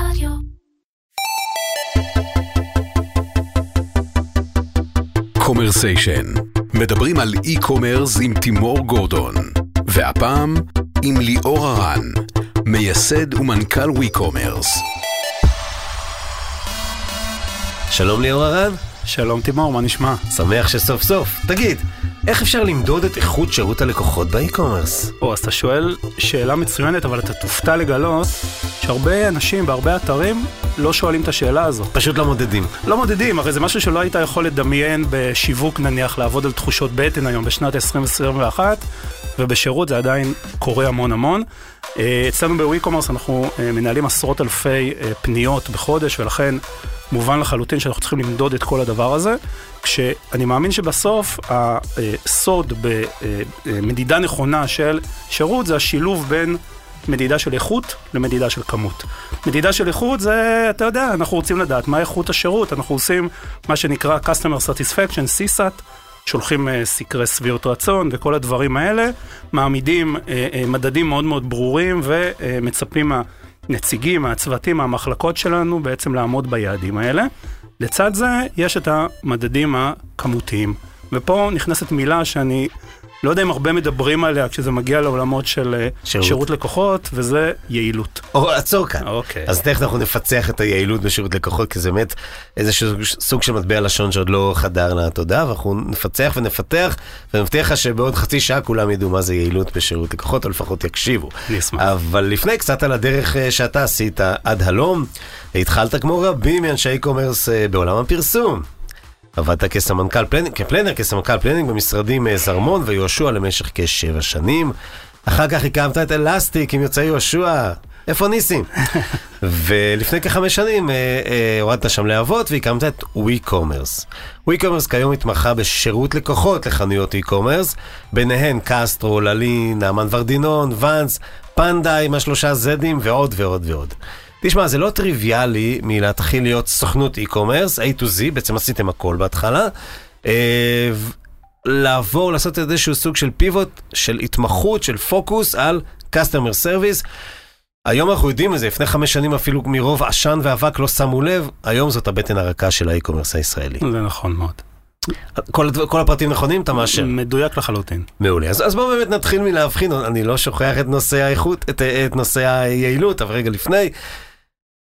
רדיו. Commersation, מדברים על e-commerce עם תימור גורדון, והפעם עם ליאור הרן, מייסד ומנכ"ל WeCommerce. שלום ליאור הרן, שלום תימור, מה נשמע? שמח שסוף סוף. תגיד, איך אפשר למדוד את איכות שירות הלקוחות ב e-commerce? או, אז אתה שואל שאלה מצוינת, אבל אתה תופתע לגלות שהרבה אנשים בהרבה אתרים לא שואלים את השאלה הזו. פשוט לא מודדים. לא מודדים, הרי זה משהו שלא היית יכול לדמיין בשיווק נניח, לעבוד על תחושות בטן היום בשנת 2021, ובשירות זה עדיין קורה המון המון. אה, אצלנו בווי-קומרס אנחנו אה, מנהלים עשרות אלפי אה, פניות בחודש, ולכן מובן לחלוטין שאנחנו צריכים למדוד את כל הדבר הזה, כשאני מאמין שבסוף הסוד במדידה נכונה של שירות זה השילוב בין מדידה של איכות למדידה של כמות. מדידה של איכות זה, אתה יודע, אנחנו רוצים לדעת מה איכות השירות, אנחנו עושים מה שנקרא Customer Satisfaction, CSAT, שולחים uh, סקרי שביעות רצון וכל הדברים האלה, מעמידים uh, uh, מדדים מאוד מאוד ברורים ומצפים מהנציגים, מהצוותים, מהמחלקות שלנו בעצם לעמוד ביעדים האלה. לצד זה יש את המדדים הכמותיים. ופה נכנסת מילה שאני לא יודע אם הרבה מדברים עליה כשזה מגיע לעולמות של אה, שירות, שירות לקוחות, וזה יעילות. או, עצור כאן. אוקיי. אז תכף אנחנו נפצח את היעילות בשירות לקוחות, כי זה באמת איזשהו סוג של מטבע לשון שעוד לא חדר לתודעה, ואנחנו נפצח ונפתח, ונבטיח לך שבעוד חצי שעה כולם ידעו מה זה יעילות בשירות לקוחות, או לפחות יקשיבו. אני אשמח. אבל לפני, קצת על הדרך אה, שאתה עשית עד הלום, התחלת כמו רבים מאנשי קומרס אה, בעולם הפרסום. עבדת כסמנכ"ל פלנינג, כפלנר, כסמנכ"ל פלנינג במשרדים אה, זרמון ויהושע למשך כשבע שנים. אחר כך הקמת את אלסטיק עם יוצאי יהושע. איפה ניסים? ולפני כחמש שנים אה, אה, הורדת שם להבות והקמת את. ווי קומרס כיום מתמחה בשירות לקוחות לחנויות אי קומרס, ביניהן קסטרו, ללין, נעמן ורדינון, ואנס, פנדה עם השלושה זדים ועוד ועוד ועוד. תשמע, זה לא טריוויאלי מלהתחיל להיות סוכנות e-commerce, A to Z, בעצם עשיתם הכל בהתחלה. אה, לעבור, לעשות איזשהו סוג של פיבוט, של התמחות, של פוקוס על customer service. היום אנחנו יודעים את זה, לפני חמש שנים אפילו מרוב עשן ואבק לא שמו לב, היום זאת הבטן הרכה של האי-קומרס הישראלי. זה נכון מאוד. כל, כל הפרטים נכונים, אתה מאשר? מדויק לחלוטין. מעולה. אז, אז בואו באמת נתחיל מלהבחין, אני לא שוכח את נושא האיכות, את, את נושא היעילות, אבל רגע לפני,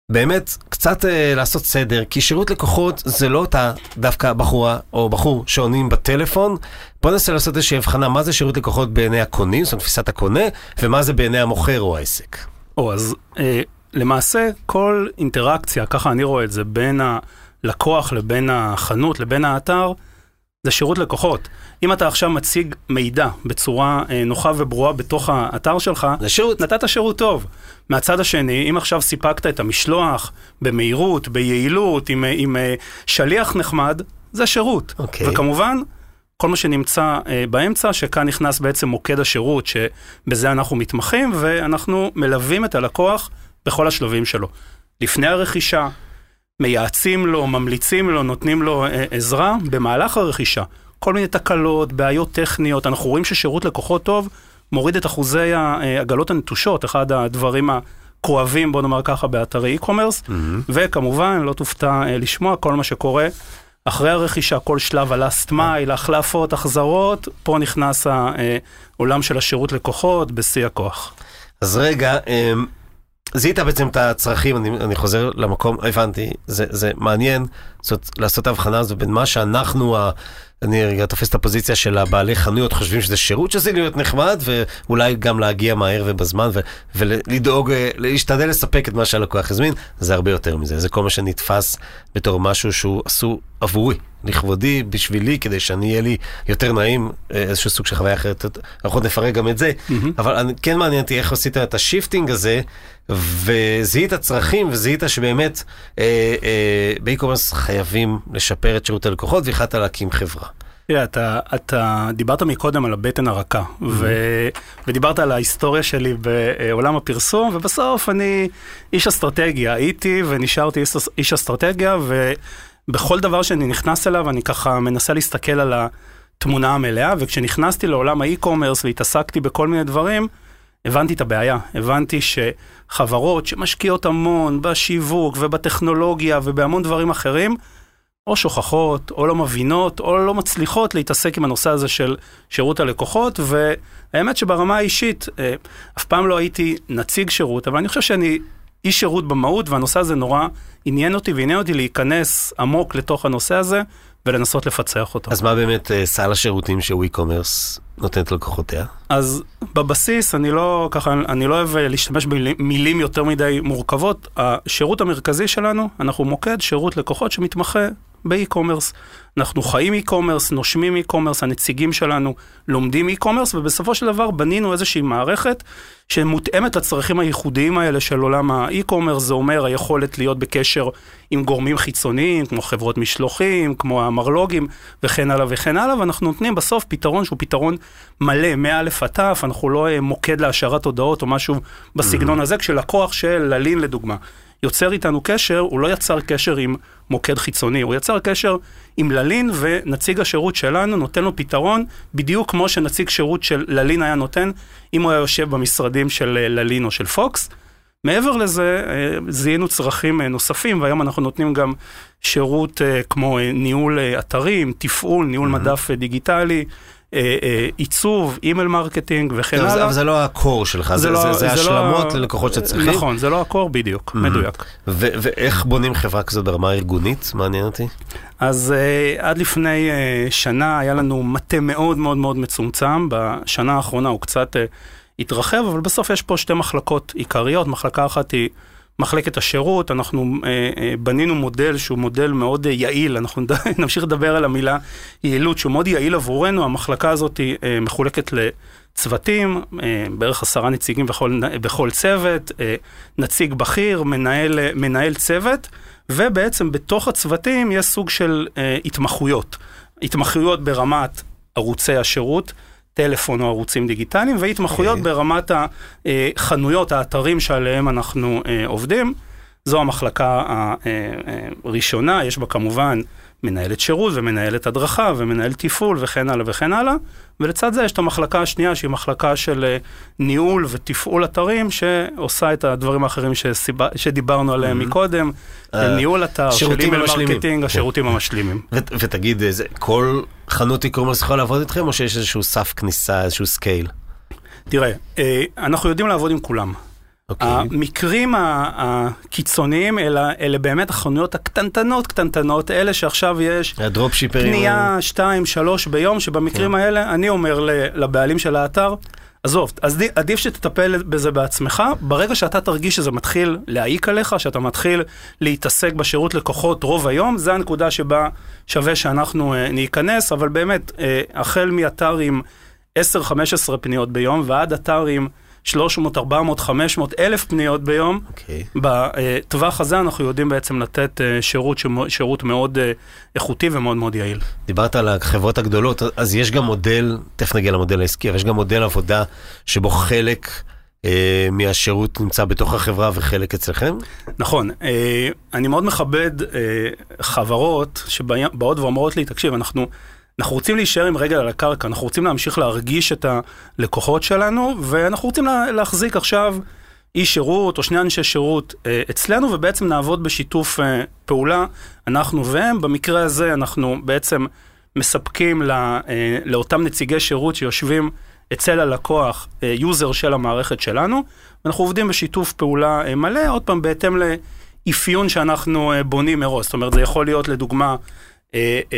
באמת קצת אה, לעשות סדר, כי שירות לקוחות זה לא אותה דווקא בחורה או בחור שעונים בטלפון. בוא ננסה לעשות איזושהי הבחנה מה זה שירות לקוחות בעיני הקונים, זאת אומרת תפיסת הקונה, ומה זה בעיני המוכר או העסק. או, אז אה, למעשה כל אינטראקציה, ככה אני רואה את זה, בין הלקוח לבין החנות לבין האתר, זה שירות לקוחות. אם אתה עכשיו מציג מידע בצורה אה, נוחה וברורה בתוך האתר שלך, זה שירות. נתת שירות טוב. מהצד השני, אם עכשיו סיפקת את המשלוח במהירות, ביעילות, עם, עם אה, שליח נחמד, זה שירות. אוקיי. וכמובן, כל מה שנמצא אה, באמצע, שכאן נכנס בעצם מוקד השירות, שבזה אנחנו מתמחים, ואנחנו מלווים את הלקוח בכל השלבים שלו. לפני הרכישה, מייעצים לו, ממליצים לו, נותנים לו אה, עזרה במהלך הרכישה. כל מיני תקלות, בעיות טכניות, אנחנו רואים ששירות לקוחות טוב מוריד את אחוזי העגלות הנטושות, אחד הדברים הכואבים, בוא נאמר ככה, באתרי e-commerce, mm-hmm. וכמובן, לא תופתע אה, לשמוע כל מה שקורה. אחרי הרכישה, כל שלב ה-last mile, החלפות, החזרות, פה נכנס העולם של השירות לקוחות בשיא הכוח. אז רגע, אמ, זיהית בעצם את הצרכים, אני, אני חוזר למקום, הבנתי, זה, זה מעניין זאת, לעשות את ההבחנה הזו בין מה שאנחנו, ה, אני רגע תופס את הפוזיציה של הבעלי חנויות, חושבים שזה שירות שזה להיות נחמד, ואולי גם להגיע מהר ובזמן, ו, ולדאוג, אה, להשתדל לספק את מה שהלקוח הזמין, זה הרבה יותר מזה, זה כל מה שנתפס בתור משהו שהוא עשו עבורי, לכבודי, בשבילי, כדי שאני אהיה לי יותר נעים, אה, איזשהו סוג של חוויה אחרת, אנחנו נפרק גם את זה, mm-hmm. אבל אני, כן מעניין אותי איך עשית את ה shifting הזה, וזיהית צרכים, וזיהית שבאמת אה, אה, באי-קומרס חייבים לשפר את שירות הלקוחות, והחלטת להקים חברה. תראה, אתה, אתה דיברת מקודם על הבטן הרכה, mm-hmm. ו, ודיברת על ההיסטוריה שלי בעולם הפרסום, ובסוף אני איש אסטרטגיה, הייתי ונשארתי איש, איש אסטרטגיה, ובכל דבר שאני נכנס אליו, אני ככה מנסה להסתכל על התמונה המלאה, וכשנכנסתי לעולם האי-קומרס והתעסקתי בכל מיני דברים, הבנתי את הבעיה, הבנתי שחברות שמשקיעות המון בשיווק ובטכנולוגיה ובהמון דברים אחרים, או שוכחות, או לא מבינות, או לא מצליחות להתעסק עם הנושא הזה של שירות הלקוחות, והאמת שברמה האישית, אה, אף פעם לא הייתי נציג שירות, אבל אני חושב שאני איש שירות במהות, והנושא הזה נורא עניין אותי ועניין אותי להיכנס עמוק לתוך הנושא הזה ולנסות לפצח אותו. אז מה באמת אה, סל השירותים שווי-קומרס נותנת ללקוחותיה? אז בבסיס, אני לא, ככה, אני לא אוהב להשתמש במילים יותר מדי מורכבות. השירות המרכזי שלנו, אנחנו מוקד שירות לקוחות שמתמחה ב e-commerce. אנחנו חיים e-commerce, נושמים e-commerce, הנציגים שלנו לומדים e-commerce, ובסופו של דבר בנינו איזושהי מערכת שמותאמת לצרכים הייחודיים האלה של עולם ה e-commerce, זה אומר היכולת להיות בקשר עם גורמים חיצוניים, כמו חברות משלוחים, כמו המרלוגים, וכן הלאה וכן הלאה, ואנחנו נותנים בסוף פתרון שהוא פתרון מלא, מא' עד ת', אנחנו לא אה, מוקד להשארת הודעות או משהו בסגנון הזה, כשלקוח של ללין לדוגמה. יוצר איתנו קשר, הוא לא יצר קשר עם מוקד חיצוני, הוא יצר קשר עם ללין, ונציג השירות שלנו נותן לו פתרון, בדיוק כמו שנציג שירות של ללין היה נותן, אם הוא היה יושב במשרדים של אה, ללין או של פוקס. מעבר לזה, אה, זיהינו צרכים אה, נוספים, והיום אנחנו נותנים גם שירות כמו ניהול אתרים, תפעול, ניהול mm-hmm. מדף דיגיטלי. אה, אה, עיצוב, email marketing וכן הלאה. אבל זה לא ה core שלך, זה, לא, זה, זה, זה השלמות לא, ללקוחות שצריכים. נכון, זה לא ה core בדיוק, mm-hmm. מדויק. ואיך בונים חברה כזאת ברמה ארגונית? מעניין אותי. אז uh, עד לפני uh, שנה היה לנו מטה מאוד מאוד מאוד מצומצם, בשנה האחרונה הוא קצת uh, התרחב, אבל בסוף יש פה שתי מחלקות עיקריות, מחלקה אחת היא... מחלקת השירות, אנחנו אה, אה, בנינו מודל שהוא מודל מאוד אה, יעיל, אנחנו נמשיך לדבר על המילה יעילות, שהוא מאוד יעיל עבורנו, המחלקה הזאת מחולקת לצוותים, בערך עשרה נציגים בכל, בכל צוות, נציג בכיר, מנהל, מנהל צוות, ובעצם בתוך הצוותים יש סוג של התמחויות. התמחויות ברמת ערוצי השירות, טלפון או ערוצים דיגיטליים, והתמחויות okay. אוקיי. ברמת החנויות, האתרים שעליהם אנחנו אה, עובדים. זו המחלקה הראשונה, יש בה כמובן מנהלת שירות ומנהלת הדרכה ומנהל תפעול וכן הלאה וכן הלאה. ולצד זה יש את המחלקה השנייה שהיא מחלקה של אה, ניהול ותפעול אתרים שעושה את הדברים האחרים שסיבה, שדיברנו עליהם mm-hmm. מקודם, uh, ניהול אתר, שירותים המשלימים, השירותים כן. המשלימים. ותגיד, כל חנות e-commerce יכולה לעבוד איתכם או שיש איזשהו סף כניסה, איזשהו scale? תראה, אה, אנחנו יודעים לעבוד עם כולם. Okay. אוקיי. המקרים הקיצוניים אלה, אלה באמת החנויות הקטנטנות קטנטנות, אלה שעכשיו יש פנייה שתיים, שלוש ביום, שבמקרים okay. כן. האלה אני אומר לבעלים של האתר, עזוב, אז עדיף שתטפל בזה בעצמך, ברגע שאתה תרגיש שזה מתחיל להעיק עליך, שאתה מתחיל להתעסק בשירות לקוחות רוב היום, זה הנקודה שבה שווה שאנחנו uh, ניכנס, אבל באמת, uh, החל מאתר עם 10-15 פניות ביום ועד אתר עם... 300, 400, 500 אלף פניות ביום. Okay. אוקיי. בטווח הזה אנחנו יודעים בעצם לתת אה, שירות, שירות מאוד אה, איכותי ומאוד מאוד יעיל. דיברת על החברות הגדולות, אז יש גם מודל, תכף נגיע למודל העסקי, אבל יש גם מודל עבודה שבו חלק... אה, מהשירות נמצא בתוך החברה וחלק אצלכם? נכון. אה, אני מאוד מכבד אה, חברות שבאות ואומרות לי, תקשיב, אנחנו אנחנו רוצים להישאר עם רגל על הקרקע, אנחנו רוצים להמשיך להרגיש את הלקוחות שלנו, ואנחנו רוצים לה, להחזיק עכשיו איש שירות או שני אנשי שירות אה, אצלנו, ובעצם נעבוד בשיתוף אה, פעולה, אנחנו והם. במקרה הזה אנחנו בעצם מספקים לא, אה, לאותם נציגי שירות שיושבים אצל הלקוח, אה, user של המערכת שלנו, ואנחנו עובדים בשיתוף פעולה אה, מלא, עוד פעם, בהתאם לאפיון שאנחנו אה, בונים מראש. זאת אומרת, זה יכול להיות לדוגמה... אה, אה,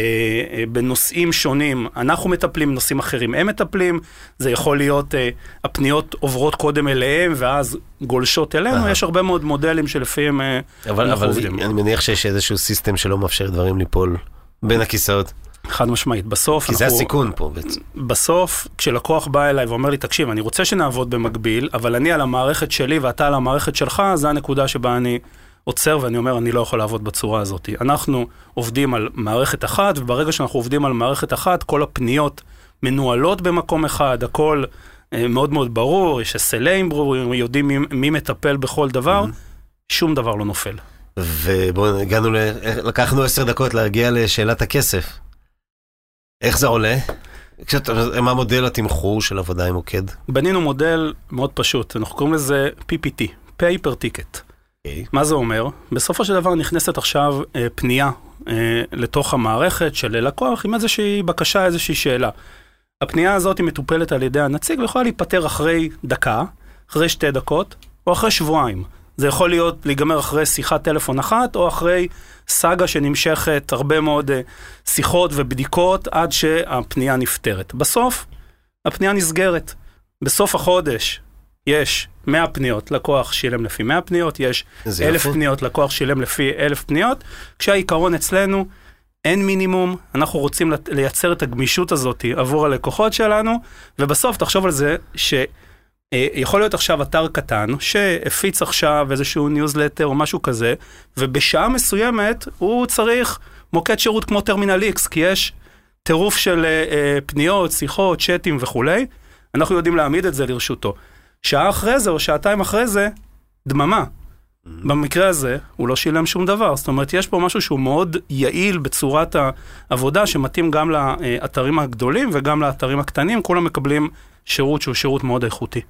אה, בנושאים שונים, אנחנו מטפלים, בנושאים אחרים הם מטפלים, זה יכול להיות, אה, הפניות עוברות קודם אליהם ואז גולשות אלינו, יש הרבה מאוד מודלים שלפיהם אה, אבל, אנחנו אבל עובדים. אבל אני מניח שיש איזשהו system שלא מאפשר דברים ליפול בין הכיסאות. חד משמעית, בסוף כי אנחנו... זה הסיכון פה בעצם. בסוף, כשלקוח בא אליי ואומר לי, תקשיב, אני רוצה שנעבוד במקביל, אבל אני על המערכת שלי ואתה על המערכת שלך, זה הנקודה שבה אני עוצר ואני אומר, אני לא יכול לעבוד בצורה הזאת. אנחנו עובדים על מערכת אחת, וברגע שאנחנו עובדים על מערכת אחת, כל הפניות מנוהלות במקום אחד, הכל אה, מאוד מאוד ברור, יש אסליים ברורים, יודעים מי, מי מטפל בכל דבר, mm-hmm. שום דבר לא נופל. ובואו, הגענו, ל... לקחנו עשר דקות להגיע לשאלת הכסף. איך זה עולה? כשאתה- מה מודל התמחור של עבודה עם מוקד? בנינו מודל מאוד פשוט, אנחנו קוראים לזה PPT, Paper Ticket. אוקיי. מה זה אומר? בסופו של דבר נכנסת עכשיו אה, פנייה אה, לתוך המערכת של לקוח עם איזושהי בקשה, איזושהי שאלה. הפנייה הזאת היא מטופלת על ידי הנציג ויכולה להיפתר אחרי דקה, אחרי שתי דקות או אחרי שבועיים. זה יכול להיות להיגמר אחרי שיחת טלפון אחת או אחרי סאגה שנמשכת הרבה מאוד אה, שיחות ובדיקות עד שהפנייה נפתרת. בסוף הפנייה נסגרת. בסוף החודש יש 100 פניות, לקוח שילם לפי 100 פניות, יש איזה 1,000 יופי. פניות, לקוח שילם לפי 1,000 פניות, כשהעיקרון אצלנו, אין מינימום, אנחנו רוצים לייצר את הגמישות הזאת עבור הלקוחות שלנו, ובסוף תחשוב על זה שיכול להיות עכשיו אתר קטן שהפיץ עכשיו איזשהו ניוזלטר או משהו כזה, ובשעה מסוימת הוא צריך מוקד שירות כמו טרמינל X, כי יש טירוף של אה, אה, פניות, שיחות, צ'אטים וכולי, אנחנו יודעים להעמיד את זה לרשותו. שעה אחרי זה או שעתיים אחרי זה, דממה. במקרה הזה, הוא לא שילם שום דבר. זאת אומרת, יש פה משהו שהוא מאוד יעיל בצורת העבודה, שמתאים גם לאתרים הגדולים וגם לאתרים הקטנים, כולם מקבלים שירות שהוא שירות מאוד איכותי.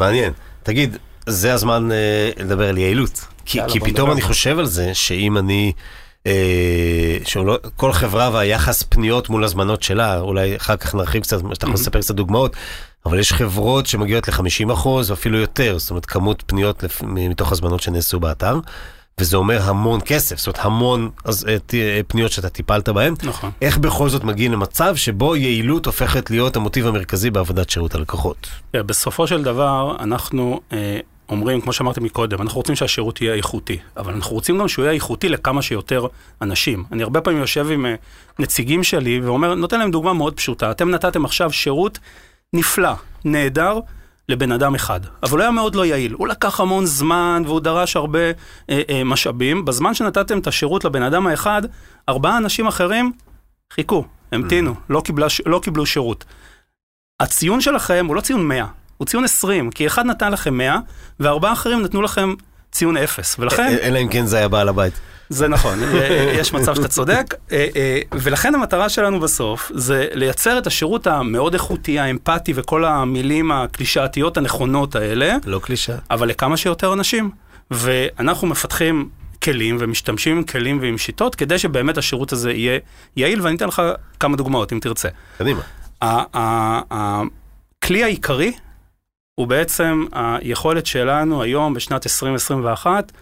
מעניין. תגיד, זה הזמן אה, לדבר על יעילות. כי, כי פתאום. אני חושב על זה, שאם אני... אה, שלא, כל חברה והיחס פניות מול הזמנות שלה, אולי אחר כך נרחיב קצת, שאתה יכול לספר קצת דוגמאות, אבל יש חברות שמגיעות ל-50% או אפילו יותר, זאת אומרת כמות פניות לפ- מתוך הזמנות שנעשו באתר, וזה אומר המון כסף, זאת אומרת המון אז, אה, ת- אה, פניות שאתה טיפלת בהן. נכון. איך בכל זאת מגיעים למצב שבו יעילות הופכת להיות המוטיב המרכזי בעבודת שירות הלקוחות? תראה, בסופו של דבר, אנחנו אה, אומרים, כמו שאמרתי מקודם, אנחנו רוצים שהשירות יהיה איכותי, אבל אנחנו רוצים גם שהוא יהיה איכותי לכמה שיותר אנשים. אני הרבה פעמים יושב עם אה, נציגים שלי ואומר, נותן להם דוגמה מאוד פשוטה. אתם נתתם עכשיו שירות נפלא, נהדר, לבן אדם אחד, אבל הוא היה מאוד לא יעיל. הוא לקח המון זמן והוא דרש הרבה אה, אה, משאבים. בזמן שנתתם את השירות לבן אדם האחד, ארבעה אנשים אחרים חיכו, המתינו, לא, קיבלה, לא קיבלו שירות. הציון שלכם הוא לא ציון 100, הוא ציון 20, כי אחד נתן לכם 100, וארבעה אחרים נתנו לכם ציון 0, ולכן, אה, אלא אם כן זה היה בעל הבית. זה נכון, אה, יש מצב שאתה צודק, אה, אה, ולכן המטרה שלנו בסוף זה לייצר את השירות המאוד איכותי, האמפתי וכל המילים הקלישאתיות הנכונות האלה, לא קלישה. אבל לכמה שיותר אנשים. ואנחנו מפתחים כלים ומשתמשים עם כלים ועם שיטות כדי שבאמת השירות הזה יהיה יעיל, ואני אתן לך כמה דוגמאות אם תרצה. קדימה. הכלי העיקרי הוא בעצם היכולת שלנו היום בשנת 2021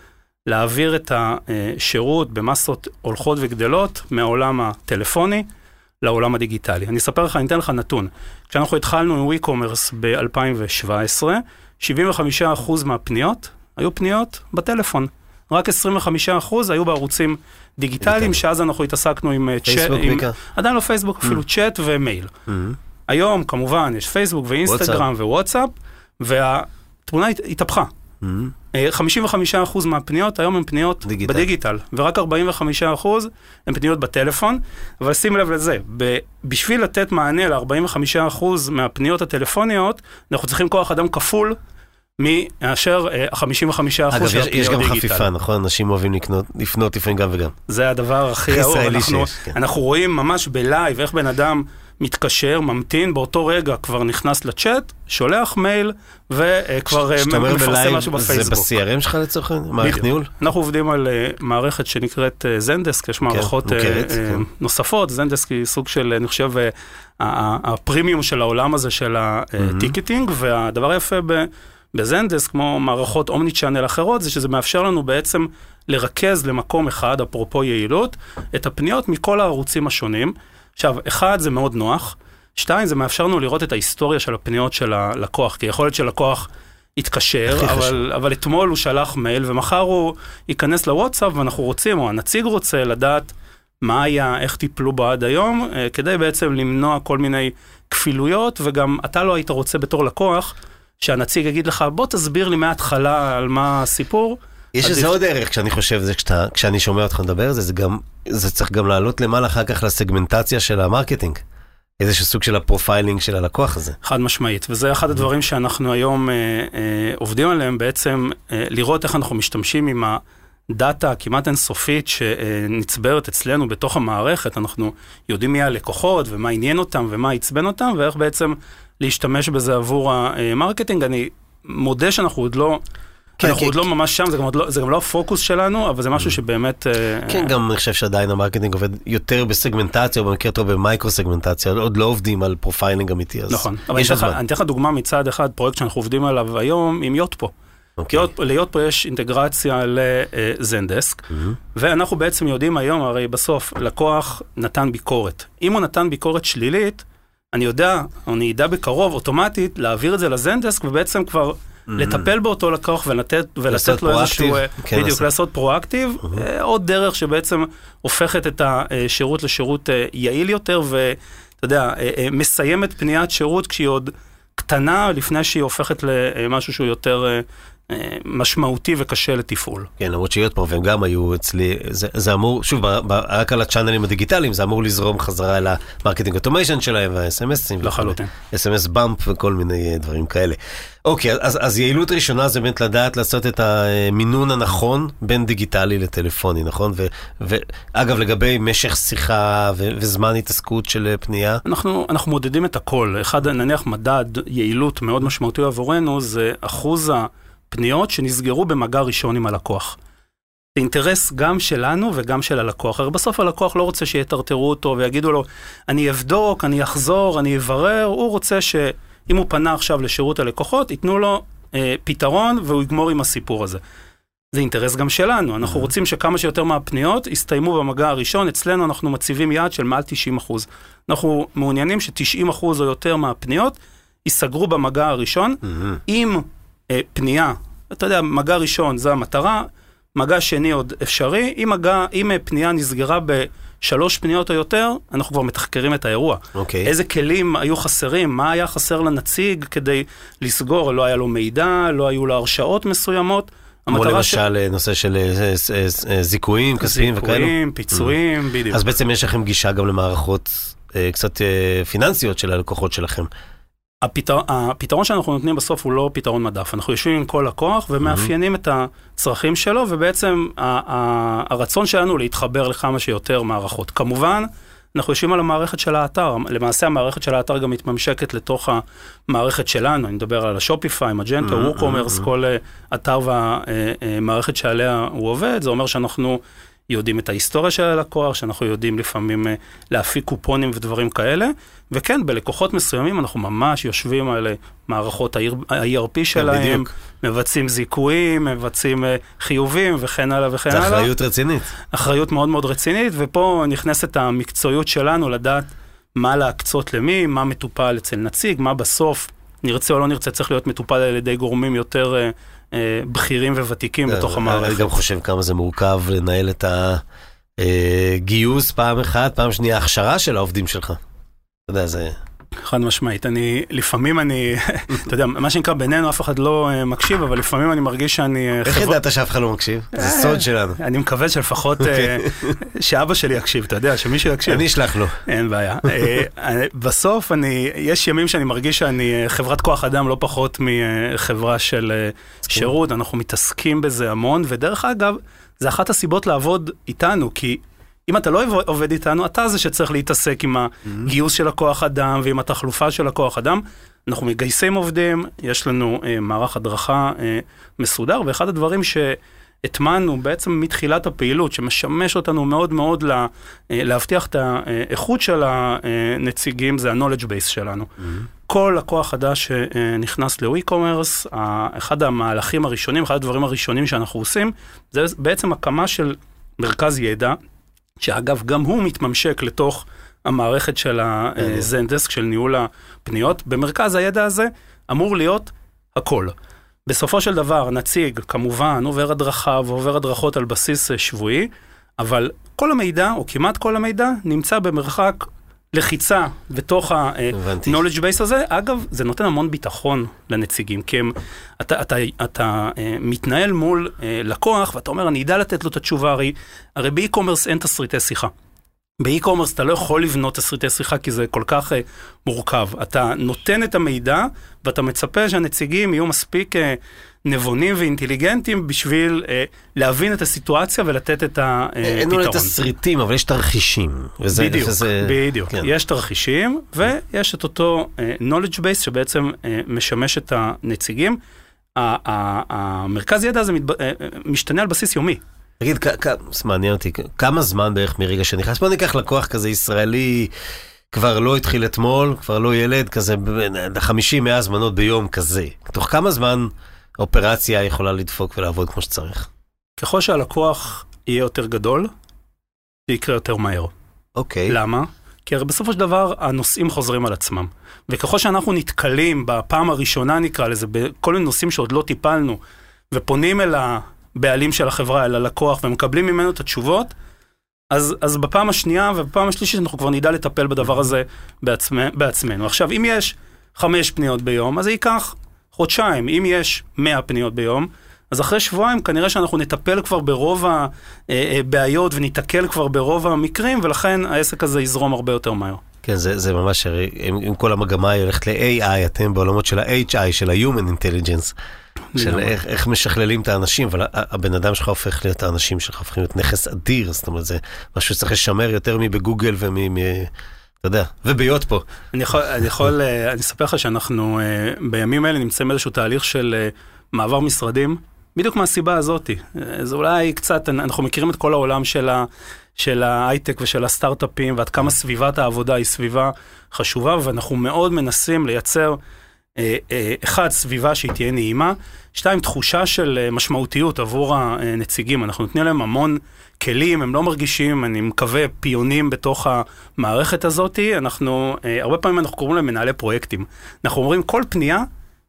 להעביר את השירות במסות הולכות וגדלות מהעולם הטלפוני לעולם הדיגיטלי. אני אספר לך, אני אתן לך נתון. כשאנחנו התחלנו עם WeCommerce ב-2017, 75% מהפניות היו פניות בטלפון. רק 25% היו בערוצים דיגיטליים. שאז אנחנו התעסקנו עם אה, צ'אט, עם-. עדיין לא פייסבוק, אפילו צ'אט ומייל. Mhm. היום כמובן יש פייסבוק ואינסטגרם ווואטסאפ, והתמונה הת- התהפכה. Mhm. אה, 55% מהפניות היום הן פניות דיגיטל. בדיגיטל, ורק 45% הן פניות בטלפון. אבל שים לב לזה, ב- בשביל לתת מענה ל-45% מהפניות הטלפוניות, אנחנו צריכים כוח אדם כפול מאשר אה, ה-55% אגב, של יש, יש הפניות גם digital. חפיפה, נכון? אנשים אוהבים לקנות, לפנות לפעמים גם וגם. זה הדבר הכי. ישראלי אנחנו, שיש, כן. אנחנו רואים ממש ב live איך בן אדם מתקשר, ממתין, באותו רגע כבר נכנס לצ'אט, שולח מייל וכבר אה, כשאתה אומר מפרסם ב live, משהו זה בפייסבוק. ב-CRM שלך לצורך העניין? מערכת. ניהול? אנחנו עובדים על אה, מערכת שנקראת אה, זנדסק, יש מערכות אה, מוכרת, אה, כן. נוספות, זנדסק היא סוג של, אני חושב, אה, הפרימיום של העולם הזה של הטיקטינג, והדבר היפה ב- בזנדסק, כמו מערכות אומני צ'אנל אחרות, זה שזה מאפשר לנו בעצם לרכז למקום אחד, אפרופו יעילות, את הפניות מכל הערוצים השונים. עכשיו, אחד, זה מאוד נוח, שתיים, זה מאפשר לנו לראות את ההיסטוריה של הפניות של הלקוח, כי יכול להיות שלקוח יתקשר. אבל, אבל אתמול הוא שלח מייל, ומחר הוא ייכנס לוואטסאפ, ואנחנו רוצים, או הנציג רוצה לדעת מה היה, איך טיפלו בו עד היום, אה, כדי בעצם למנוע כל מיני כפילויות, וגם אתה לא היית רוצה בתור לקוח, שהנציג יגיד לך, בוא תסביר לי מההתחלה על מה הסיפור. יש איזה עוד ערך כשאני חושב זה, כשאתה- כשאני שומע אותך מדבר זה, זה גם, זה צריך גם לעלות למעלה אחר כך לסגמנטציה של ה marketing. איזשהו סוג של ה profiling של הלקוח הזה. חד משמעית, וזה אחד הדברים שאנחנו היום אה, אה, עובדים עליהם, בעצם אה, לראות איך אנחנו משתמשים עם דאטה כמעט אינסופית שנצברת אצלנו בתוך המערכת, אנחנו יודעים מי הלקוחות ומה עניין אותם ומה עצבן אותם ואיך בעצם להשתמש בזה עבור ה marketing. אני מודה שאנחנו עוד לא... כן, אנחנו כן, עוד לא ממש שם, זה גם, לא, זה גם לא הפוקוס שלנו, אבל זה משהו mm. שבאמת... אה, כן, גם אני חושב שעדיין ה marketing עובד יותר בסגמנטציה, או במקרה טוב במייקרו סגמנטציה, עוד לא עובדים על profiling אמיתי, אז נכון, אבל אני אתן לך דוגמה מצד אחד, פרויקט שאנחנו עובדים עליו היום עם יוטפו. Okay. ליוטפו יש אינטגרציה לזנדסק, mm-hmm. ואנחנו בעצם יודעים היום, הרי בסוף לקוח נתן ביקורת. אם הוא נתן ביקורת שלילית, אני יודע, או אני אדע בקרוב, אוטומטית, להעביר את זה לזנדסק, ובעצם כבר... Mm-hmm. לטפל באותו לקוח ולתת, ולתת לו איזשהו, אה, כן, בדיוק, לעשות, לעשות פרואקטיב, mm-hmm. עוד דרך שבעצם הופכת את השירות לשירות אה, יעיל יותר, ואתה יודע, מסיימת פניית שירות כשהיא עוד קטנה, לפני שהיא הופכת למשהו שהוא יותר משמעותי וקשה לתפעול. כן, למרות שיוטפו והם גם היו אצלי, זה, זה אמור, שוב, ב, ב, רק על הצ'אנלים הדיגיטליים, זה אמור לזרום חזרה אל ה marketing automation שלהם והאס.אם.אסים. לחלוטין. SMSBump וכל מיני דברים כאלה. אוקיי, אז, אז יעילות ראשונה זה באמת לדעת לעשות את המינון הנכון בין דיגיטלי לטלפוני, נכון? ו, ואגב, לגבי משך שיחה ו, וזמן התעסקות של פנייה? אנחנו, אנחנו מודדים את הכל. אחד, נניח מדד יעילות מאוד משמעותי עבורנו, זה אחוז ה... פניות שנסגרו במגע ראשון עם הלקוח. זה אינטרס גם שלנו וגם של הלקוח. הרי בסוף הלקוח לא רוצה שיטרטרו אותו ויגידו לו, אני אבדוק, אני אחזור, אני אברר, הוא רוצה שאם הוא פנה עכשיו לשירות הלקוחות, ייתנו לו אה, פתרון והוא יגמור עם הסיפור הזה. זה אינטרס גם שלנו, אנחנו mm-hmm. רוצים שכמה שיותר מהפניות יסתיימו במגע הראשון, אצלנו אנחנו מציבים יעד של מעל 90%. אנחנו מעוניינים ש-90% או יותר מהפניות ייסגרו במגע הראשון, mm-hmm. אם אה, פנייה, אתה יודע, מגע ראשון זה המטרה, מגע שני עוד אפשרי, אם, מגע, אם אה, פנייה נסגרה בשלוש פניות או יותר, אנחנו כבר מתחקרים את האירוע. אוקיי. איזה כלים היו חסרים, מה היה חסר לנציג כדי לסגור, לא היה לו מידע, לא היו לו הרשאות מסוימות. כמו למשל ש... נושא של אה, זיכויים כספיים וכאלה. זיכויים, פיצויים, mm. בדיוק. אז בעצם יש לכם גישה גם למערכות קצת פיננסיות של הלקוחות שלכם. הפתר, הפתרון שאנחנו נותנים בסוף הוא לא פתרון מדף, אנחנו יושבים עם כל לקוח ומאפיינים mm-hmm. את הצרכים שלו, ובעצם ה, ה, הרצון שלנו להתחבר לכמה שיותר מערכות. כמובן, אנחנו יושבים על המערכת של האתר, למעשה המערכת של האתר גם מתממשקת לתוך המערכת שלנו, אני מדבר על השופיפיי, מג'נטו, ווקומרס. כל uh, אתר והמערכת שעליה הוא עובד, זה אומר שאנחנו... יודעים את ההיסטוריה של הלקוח, שאנחנו יודעים לפעמים אה, להפיק קופונים ודברים כאלה. וכן, בלקוחות מסוימים אנחנו ממש יושבים על אה, מערכות ה-ERP כן, שלהם, מבצעים זיכויים, מבצעים אה, חיובים וכן הלאה וכן הלאה. זה אחריות רצינית. אחריות מאוד מאוד רצינית, ופה נכנסת המקצועיות שלנו לדעת מה להקצות למי, מה מטופל אצל נציג, מה בסוף, נרצה או לא נרצה, צריך להיות מטופל על ידי גורמים יותר... בכירים וותיקים בתוך אה, המערכת. אני גם חושב כמה זה מורכב לנהל את הגיוס אה, פעם אחת, פעם שנייה, הכשרה של העובדים שלך. אתה יודע, זה... חד משמעית, אני, לפעמים אני, אתה יודע, מה שנקרא בינינו אף אחד לא uh, מקשיב, אבל לפעמים אני מרגיש שאני... Uh, איך ידעת שאף אחד לא מקשיב? זה סוד שלנו. אני מקווה שלפחות, uh, שאבא שלי יקשיב, אתה יודע, שמישהו יקשיב. אני אשלח לו. אין בעיה. בסוף אני, יש ימים שאני מרגיש שאני חברת כוח אדם לא פחות מחברה של שירות, אנחנו מתעסקים בזה המון, ודרך אגב, זה אחת הסיבות לעבוד איתנו, כי אם אתה לא עובד איתנו, אתה זה שצריך להתעסק עם הגיוס של הכוח אדם ועם התחלופה של הכוח אדם. אנחנו מגייסים עובדים, יש לנו אה, מערך הדרכה אה, מסודר, ואחד הדברים שהטמענו בעצם מתחילת הפעילות, שמשמש אותנו מאוד מאוד לה, אה, להבטיח את האיכות של הנציגים, זה ה-knowledge base שלנו. Mm-hmm. כל לקוח חדש שנכנס ל-WeCommerce, אחד המהלכים הראשונים, אחד הדברים הראשונים שאנחנו עושים, זה בעצם הקמה של מרכז ידע. שאגב, גם הוא מתממשק לתוך המערכת של הזנדסק, של ניהול הפניות. במרכז הידע הזה אמור להיות הכל. בסופו של דבר, נציג כמובן עובר הדרכה ועובר הדרכות על בסיס שבועי, אבל כל המידע, או כמעט כל המידע, נמצא במרחק לחיצה בתוך ה-knowledge base הזה, אגב, זה נותן המון ביטחון לנציגים, כי הם, אתה, אתה, אתה, אתה מתנהל מול uh, לקוח, ואתה אומר, אני אדע לתת לו את התשובה, הרי, הרי באי-קומרס אין תסריטי שיחה. באי-קומרס אתה לא יכול לבנות תסריטי שיחה כי זה כל כך uh, מורכב. אתה נותן את המידע ואתה מצפה שהנציגים יהיו מספיק uh, נבונים ואינטליגנטים בשביל uh, להבין את הסיטואציה ולתת את הפתרון. אין אולי תסריטים, אבל יש תרחישים. וזה, בדיוק, וזה, בדיוק. כן. יש תרחישים ויש את אותו uh, knowledge base שבעצם uh, משמש את הנציגים. המרכז ידע הזה משתנה על בסיס יומי. תגיד, מעניין אותי, כמה זמן בערך מרגע שנכנס? בוא ניקח לקוח כזה ישראלי, כבר לא התחיל אתמול, כבר לא ילד, כזה 50 100 הזמנות ביום כזה. תוך כמה זמן אופרציה יכולה לדפוק ולעבוד כמו שצריך? ככל שהלקוח יהיה יותר גדול, זה יקרה יותר מהר. אוקיי. למה? כי הרי בסופו של דבר הנושאים חוזרים על עצמם. וככל שאנחנו נתקלים בפעם הראשונה נקרא לזה, בכל מיני נושאים שעוד לא טיפלנו, ופונים אל הבעלים של החברה, אל הלקוח, ומקבלים ממנו את התשובות, אז, אז בפעם השנייה ובפעם השלישית אנחנו כבר נדע לטפל בדבר הזה בעצמא, בעצמנו. עכשיו, אם יש חמש פניות ביום, אז זה ייקח חודשיים. אם יש מאה פניות ביום, אז אחרי שבועיים כנראה שאנחנו נטפל כבר ברוב הבעיות וניתקל כבר ברוב המקרים, ולכן העסק הזה יזרום הרבה יותר מהר. כן, זה, זה ממש, אם, אם כל המגמה היא הולכת ל-AI, אתם בעולמות של ה-HI, של ה-Human Intelligence, של. איך, איך משכללים את האנשים, אבל הבן אדם שלך הופך להיות, האנשים שלך הופכים להיות נכס אדיר, זאת אומרת, זה משהו שצריך לשמר יותר מבגוגל ומ... מ- אתה יודע, וביות פה. אני יכול, אני יכול, אה, אני אספר לך שאנחנו אה, בימים האלה נמצאים באיזשהו תהליך של אה, מעבר משרדים, בדיוק מהסיבה הזאת. אה, זה אולי קצת, אנחנו מכירים את כל העולם של, ה, של ההייטק ושל הסטארט-אפים, ועד כמה סביבת העבודה היא סביבה חשובה, ואנחנו מאוד מנסים לייצר, אחד, סביבה שהיא תהיה נעימה, שתיים, תחושה של אה, משמעותיות עבור הנציגים. אנחנו נותנים להם המון כלים, הם לא מרגישים, אני מקווה, פיונים בתוך המערכת הזאת. אנחנו, אה, הרבה פעמים אנחנו קוראים להם מנהלי פרויקטים. אנחנו אומרים, כל פנייה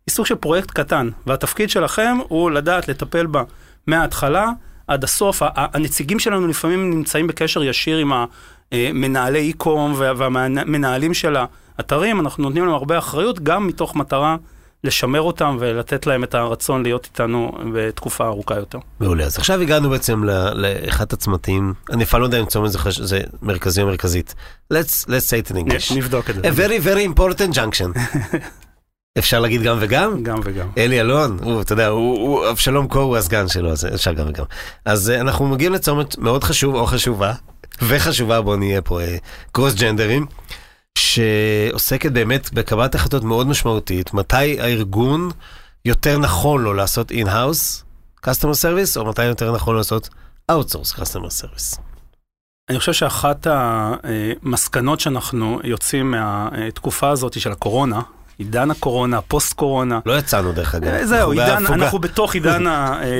היא סוג של פרויקט קטן, והתפקיד שלכם הוא לדעת לטפל בה מההתחלה עד הסוף. הנציגים שלנו לפעמים נמצאים בקשר ישיר עם המנהלי e-com והמנהלים של האתרים, אנחנו נותנים להם הרבה אחריות, גם מתוך מטרה לשמר אותם ולתת להם את הרצון להיות איתנו בתקופה ארוכה יותר. מעולה, אז עכשיו הגענו בעצם לאחד הצמתים, אני אפילו לא יודע אם צומת זה, חש... זה מרכזי או מרכזית. Let's, let's say it in English. נבדוק את זה. A very very important junction. אפשר להגיד גם וגם? גם וגם. אלי אלון, הוא, אתה יודע, הוא, הוא, אבשלום קור הוא הסגן שלו, אז אפשר גם וגם. אז uh, אנחנו מגיעים לצומת מאוד חשוב, או חשובה, וחשובה, בואו נהיה פה קרוס ג'נדרים, שעוסקת באמת בקבלת החלטות מאוד משמעותית, מתי הארגון יותר נכון לו לעשות in-house customer service, או מתי יותר נכון לו לעשות outsource customer service. אני חושב שאחת המסקנות שאנחנו יוצאים מהתקופה הזאת של הקורונה, עידן הקורונה, פוסט-קורונה, לא יצאנו דרך אגב. אה, זהו, עידן. אנחנו בתוך עידן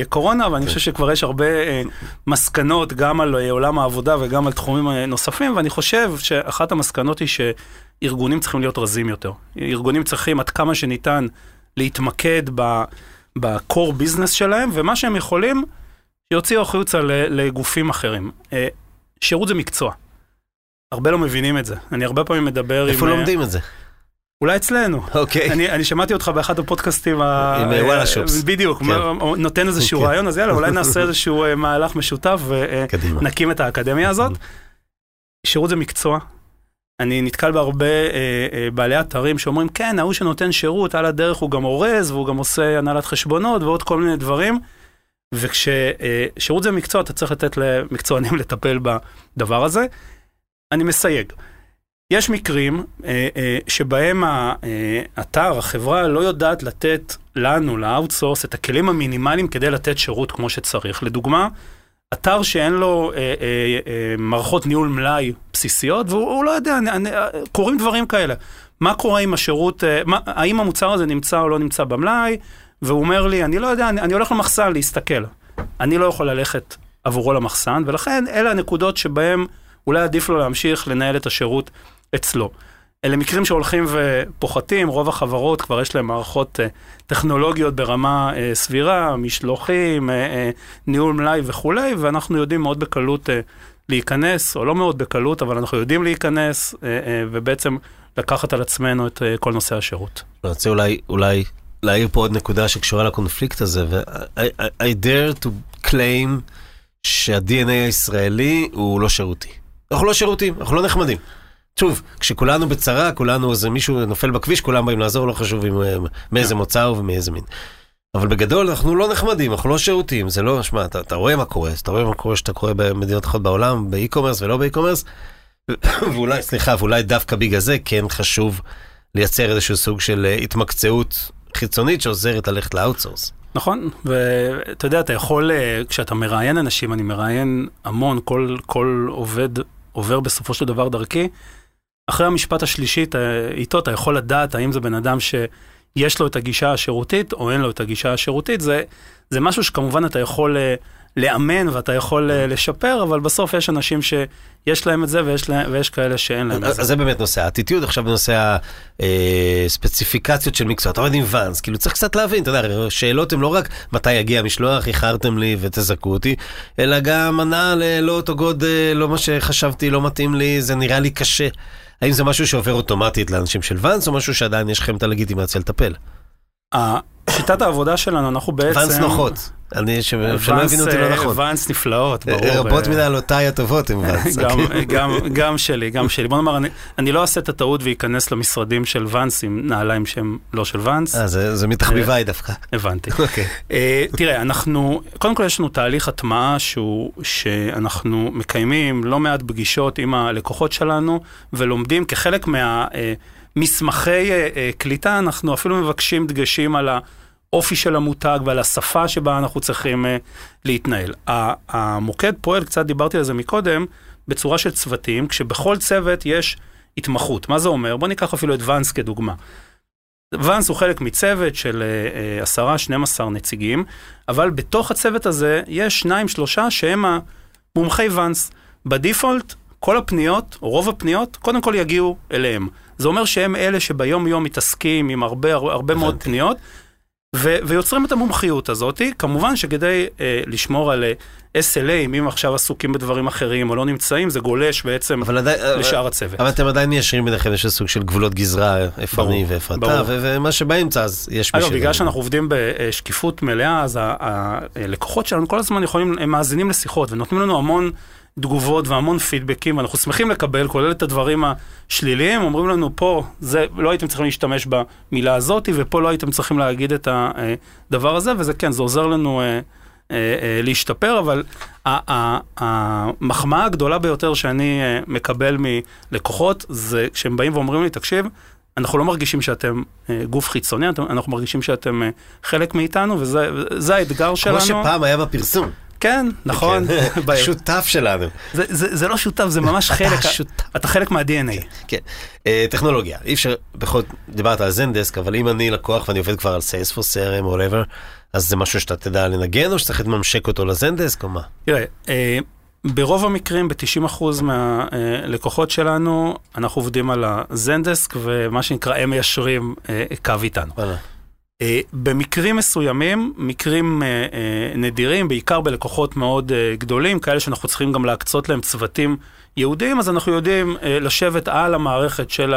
הקורונה, ואני חושב שכבר יש הרבה אה, מסקנות גם על אה, עולם העבודה וגם על תחומים נוספים, ואני חושב שאחת המסקנות היא שארגונים צריכים להיות רזים יותר. ארגונים צריכים עד כמה שניתן להתמקד ב- ב-core business שלהם, ומה שהם יכולים, שיוציאו החוצה לגופים אחרים. שירות זה מקצוע. הרבה לא מבינים את זה. אני הרבה פעמים מדבר עם... איפה לומדים את זה? אולי אצלנו. אוקיי. אני, אני שמעתי אותך באחד הפודקאסטים, ה- עם, אה, וואלה שופס. בדיוק, כן. נותן איזשהו כן. רעיון, אז יאללה, אולי נעשה איזשהו אה, מהלך משותף. ונקים את האקדמיה הזאת. שירות זה מקצוע. אני נתקל בהרבה אה, אה, בעלי אתרים שאומרים, כן, ההוא שנותן שירות, על הדרך הוא גם אורז, והוא גם עושה הנהלת חשבונות ועוד כל מיני דברים. וכששירות זה מקצוע, אתה צריך לתת למקצוענים לטפל בדבר הזה. אני מסייג. יש מקרים אה, אה, שבהם האתר, החברה, לא יודעת לתת לנו, ל outsource, את הכלים המינימליים כדי לתת שירות כמו שצריך. לדוגמה, אתר שאין לו אה, אה, אה, מערכות ניהול מלאי בסיסיות, והוא הוא לא יודע, קורים דברים כאלה. מה קורה עם השירות, אה, האם המוצר הזה נמצא או לא נמצא במלאי, והוא אומר לי, אני לא יודע, אני, הולך למחסן להסתכל. אני לא יכול ללכת עבורו למחסן, ולכן אלה הנקודות שבהם אולי עדיף לו להמשיך לנהל את השירות אצלו. אלה מקרים שהולכים ופוחתים, רוב החברות כבר יש להם מערכות אה, טכנולוגיות ברמה אה, סבירה, משלוחים, אה, ניהול מלאי וכולי, ואנחנו יודעים מאוד בקלות להיכנס, או לא מאוד בקלות, אבל אנחנו יודעים להיכנס, ובעצם לקחת על עצמנו את כל נושא השירות. אני רוצה אולי, אולי להעיר פה עוד נקודה שקשורה לקונפליקט הזה, ו-I dare to claim שה-DNA הישראלי הוא לא שירותי. אנחנו לא שירותים, אנחנו לא נחמדים. שוב, כשכולנו בצרה, כולנו, איזה מישהו נופל בכביש, כולם באים לעזור, לא חשוב אם, אה, מאיזה מוצא הוא ומאיזה מין. אבל בגדול אנחנו לא נחמדים, אנחנו לא שירותיים, זה לא, שמע, אתה, אתה רואה מה קורה, אתה רואה מה קורה שאתה קורא במדינות אחרות בעולם, ב-e-commerce ולא ב-e-commerce, ואולי, סליחה, ואולי דווקא בגלל זה כן חשוב לייצר איזשהו סוג של אה, התמקצעות חיצונית שעוזרת ללכת ל-outsource. נכון, ואתה יודע, אתה יכול, אה, כשאתה מראיין אנשים, אני מראיין המון, כל, כל עובד עובר בסופו של דבר דרכי. אחרי המשפט השלישי איתו אתה יכול לדעת האם זה בן אדם שיש לו את הגישה השירותית או אין לו את הגישה השירותית. זה, זה משהו שכמובן אתה יכול אה, לאמן ואתה יכול אה, לשפר, אבל בסוף יש אנשים שיש להם את זה ויש, לה, ויש כאלה שאין להם את זה. אז זה באמת נושא האטיטיוד, עכשיו בנושא הספציפיקציות אה, של מקצוע. אתה עובד עם ואנס, כאילו צריך קצת להבין, אתה יודע, שאלות הן לא רק מתי יגיע המשלוח, איחרתם לי ותזכו אותי, אלא גם ענה ללא אותו גודל, לא מה שחשבתי, לא מתאים לי, זה נראה לי קשה. האם זה משהו שעובר אוטומטית לאנשים של ואנס, או משהו שעדיין יש לכם את הלגיטימציה לטפל? שיטת העבודה שלנו, אנחנו בעצם... ואנס נוחות. אני, שלא הבינו אותי לא נכון. ואנס נפלאות, ברור. רבות מנהלותיי הטובות עם ואנס. גם שלי, גם שלי. בוא נאמר, אני לא אעשה את הטעות ואיכנס למשרדים של ואנס עם נעליים שהם לא של ואנס. אה, זה מתחביביי דווקא. הבנתי. תראה, אנחנו, קודם כל יש לנו תהליך הטמעה שאנחנו מקיימים לא מעט פגישות עם הלקוחות שלנו, ולומדים כחלק מה... מסמכי קליטה, אנחנו אפילו מבקשים דגשים על האופי של המותג ועל השפה שבה אנחנו צריכים להתנהל. המוקד פועל, קצת דיברתי על זה מקודם, בצורה של צוותים, כשבכל צוות יש התמחות. מה זה אומר? בוא ניקח אפילו את ואנס כדוגמה. ואנס הוא חלק מצוות של עשרה, 12 נציגים, אבל בתוך הצוות הזה יש שניים, שלושה שהם המומחי ואנס. בדיפולט, כל הפניות, או רוב הפניות, קודם כל יגיעו אליהם. זה אומר שהם אלה שביום יום מתעסקים עם הרבה, הרבה מאוד פניות, ו- ויוצרים את המומחיות הזאת. כמובן שכדי אה, לשמור על אה, SLA, אם עכשיו עסוקים בדברים אחרים או לא נמצאים, זה גולש בעצם עדי... לשאר אבל, הצוות. אבל אתם עדיין מיישרים ביניכם, יש סוג של גבולות גזרה, איפה אני ואיפה אתה, ומה שבאמצע אז יש מי ש... אגב, בגלל שאנחנו עובדים בשקיפות מלאה, אז הלקוחות שלנו כל הזמן יכולים, הם מאזינים לשיחות ונותנים לנו המון... תגובות והמון פידבקים, ואנחנו שמחים לקבל, כולל את הדברים השליליים, אומרים לנו פה, זה, לא הייתם צריכים להשתמש במילה הזאת, ופה לא הייתם צריכים להגיד את הדבר הזה, וזה כן, זה עוזר לנו אה, אה, אה, להשתפר, אבל המחמאה הגדולה ביותר שאני אה, מקבל מלקוחות, זה כשהם באים ואומרים לי, תקשיב, אנחנו לא מרגישים שאתם אה, גוף חיצוני, אנחנו מרגישים שאתם אה, חלק מאיתנו, וזה האתגר שלנו. כמו שפעם היה בפרסום. כן, נכון. כן. שותף שלנו. זה לא שותף, זה ממש חלק, אתה חלק מה-DNA. כן. אה, טכנולוגיה, אי אפשר, בכל זאת, דיברת על זנדסק, אבל אם אני לקוח ואני עובד כבר על סיילספורס CRM או whatever, אז זה משהו שאתה תדע לנגן, או שצריך לממשק אותו לזנדסק, או מה? תראה, אה, ברוב המקרים, ב-90% מהלקוחות שלנו, אנחנו עובדים על הזנדסק, ומה שנקרא, הם מיישרים אה, קו איתנו. Uh, במקרים מסוימים, מקרים uh, uh, נדירים, בעיקר בלקוחות מאוד גדולים, כאלה שאנחנו צריכים גם להקצות להם צוותים יהודיים, אז אנחנו יודעים לשבת על המערכת של